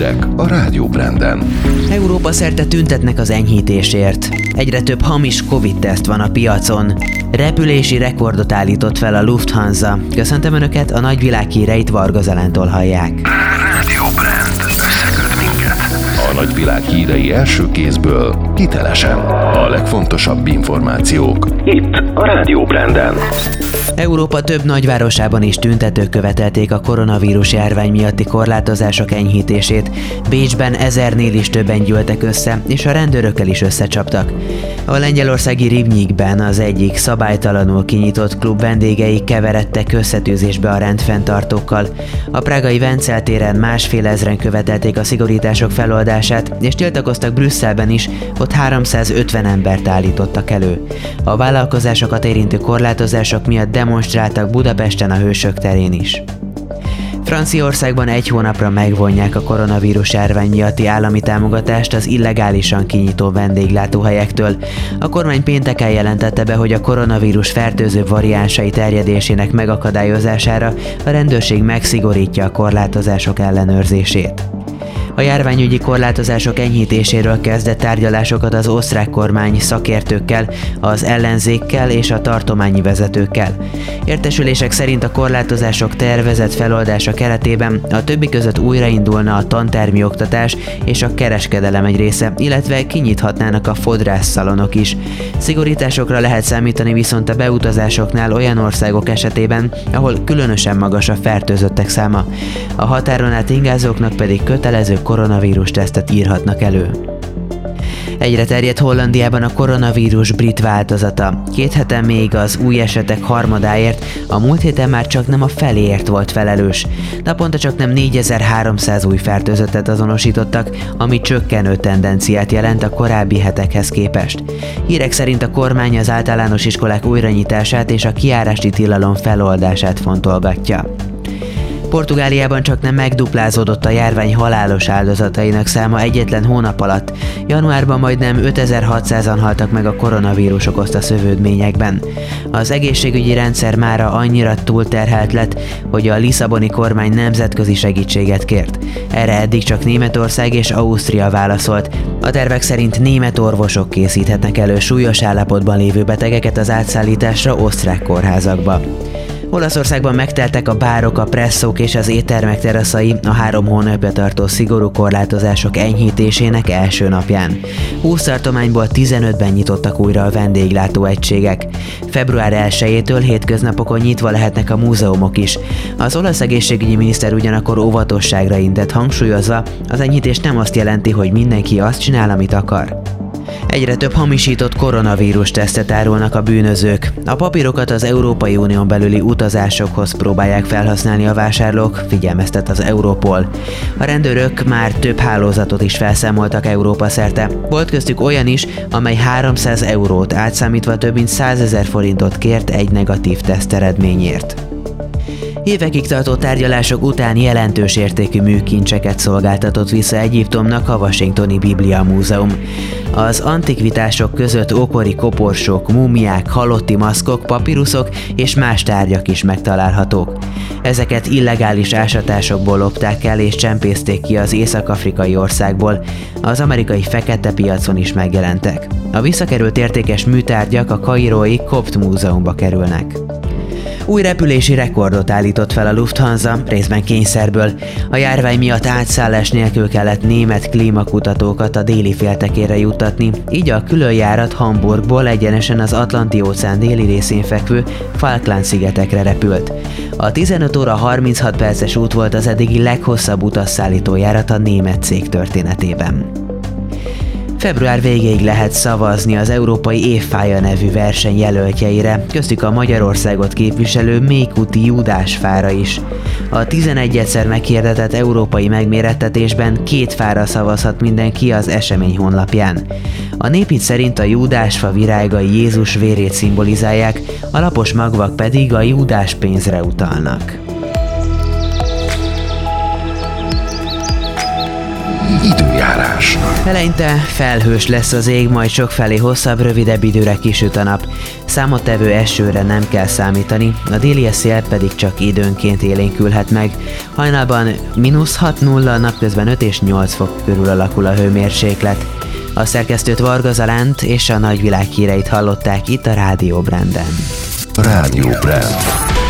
hírek a Rádió Branden. Európa szerte tüntetnek az enyhítésért. Egyre több hamis Covid-teszt van a piacon. Repülési rekordot állított fel a Lufthansa. Köszöntöm Önöket, a nagyvilág híreit Varga Zelántól hallják. Nagyvilág hírei első kézből, hitelesen. A legfontosabb információk. Itt a Rádió Branden. Európa több nagyvárosában is tüntetők követelték a koronavírus járvány miatti korlátozások enyhítését. Bécsben ezernél is többen gyűltek össze, és a rendőrökkel is összecsaptak. A lengyelországi Ribnyikben az egyik szabálytalanul kinyitott klub vendégei keveredtek összetűzésbe a rendfenntartókkal. A prágai Vencel téren másfél ezren követelték a szigorítások feloldását, és tiltakoztak Brüsszelben is, ott 350 embert állítottak elő. A vállalkozásokat érintő korlátozások miatt demonstráltak Budapesten a Hősök terén is. Franciaországban egy hónapra megvonják a koronavírus járvány miatti állami támogatást az illegálisan kinyitó vendéglátóhelyektől. A kormány pénteken jelentette be, hogy a koronavírus fertőző variánsai terjedésének megakadályozására a rendőrség megszigorítja a korlátozások ellenőrzését. A járványügyi korlátozások enyhítéséről kezdett tárgyalásokat az osztrák kormány szakértőkkel, az ellenzékkel és a tartományi vezetőkkel. Értesülések szerint a korlátozások tervezett feloldása keretében a többi között újraindulna a tantermi oktatás és a kereskedelem egy része, illetve kinyithatnának a fodrászszalonok is. Szigorításokra lehet számítani viszont a beutazásoknál olyan országok esetében, ahol különösen magas a fertőzöttek száma. A határon át ingázóknak pedig kötelező koronavírus tesztet írhatnak elő. Egyre terjedt Hollandiában a koronavírus brit változata. Két hete még az új esetek harmadáért, a múlt héten már csak nem a feléért volt felelős. Naponta csak nem 4300 új fertőzöttet azonosítottak, ami csökkenő tendenciát jelent a korábbi hetekhez képest. Hírek szerint a kormány az általános iskolák újranyitását és a kiárási tilalom feloldását fontolgatja. Portugáliában csak nem megduplázódott a járvány halálos áldozatainak száma egyetlen hónap alatt. Januárban majdnem 5600-an haltak meg a koronavírus okozta szövődményekben. Az egészségügyi rendszer mára annyira túlterhelt lett, hogy a Lisszaboni kormány nemzetközi segítséget kért. Erre eddig csak Németország és Ausztria válaszolt. A tervek szerint német orvosok készíthetnek elő súlyos állapotban lévő betegeket az átszállításra osztrák kórházakba. Olaszországban megteltek a bárok, a presszók és az éttermek teraszai a három hónapja tartó szigorú korlátozások enyhítésének első napján. 20 tartományból 15-ben nyitottak újra a vendéglátó egységek. Február 1-től hétköznapokon nyitva lehetnek a múzeumok is. Az olasz egészségügyi miniszter ugyanakkor óvatosságra intett hangsúlyozva, az enyhítés nem azt jelenti, hogy mindenki azt csinál, amit akar. Egyre több hamisított koronavírus tesztet árulnak a bűnözők. A papírokat az Európai Unión belüli utazásokhoz próbálják felhasználni a vásárlók, figyelmeztet az Europol. A rendőrök már több hálózatot is felszámoltak Európa szerte. Volt köztük olyan is, amely 300 eurót átszámítva több mint 100 ezer forintot kért egy negatív teszt eredményért. Évekig tartó tárgyalások után jelentős értékű műkincseket szolgáltatott vissza Egyiptomnak a Washingtoni Biblia Múzeum. Az antikvitások között ókori koporsók, múmiák, halotti maszkok, papíruszok és más tárgyak is megtalálhatók. Ezeket illegális ásatásokból lopták el és csempészték ki az észak-afrikai országból, az amerikai fekete piacon is megjelentek. A visszakerült értékes műtárgyak a kairói Kopt Múzeumba kerülnek. Új repülési rekordot állított fel a Lufthansa, részben kényszerből. A járvány miatt átszállás nélkül kellett német klímakutatókat a déli féltekére juttatni, így a különjárat Hamburgból egyenesen az Atlanti-óceán déli részén fekvő Falkland-szigetekre repült. A 15 óra 36 perces út volt az eddigi leghosszabb utasszállító járat a német cég történetében. Február végéig lehet szavazni az Európai Évfája nevű verseny jelöltjeire, köztük a Magyarországot képviselő Mékuti Júdás fára is. A 11-szer meghirdetett európai megmérettetésben két fára szavazhat mindenki az esemény honlapján. A népit szerint a Júdásfa virágai Jézus vérét szimbolizálják, a lapos magvak pedig a Júdás pénzre utalnak. Időjárás. Eleinte felhős lesz az ég, majd sokfelé hosszabb, rövidebb időre kisüt a nap. Számottevő esőre nem kell számítani, a déli szél pedig csak időnként élénkülhet meg. Hajnalban mínusz 6-0, napközben 5 és 8 fok körül alakul a hőmérséklet. A szerkesztőt Varga Zalánt és a nagyvilág híreit hallották itt a Rádió Branden. Rádió Brand.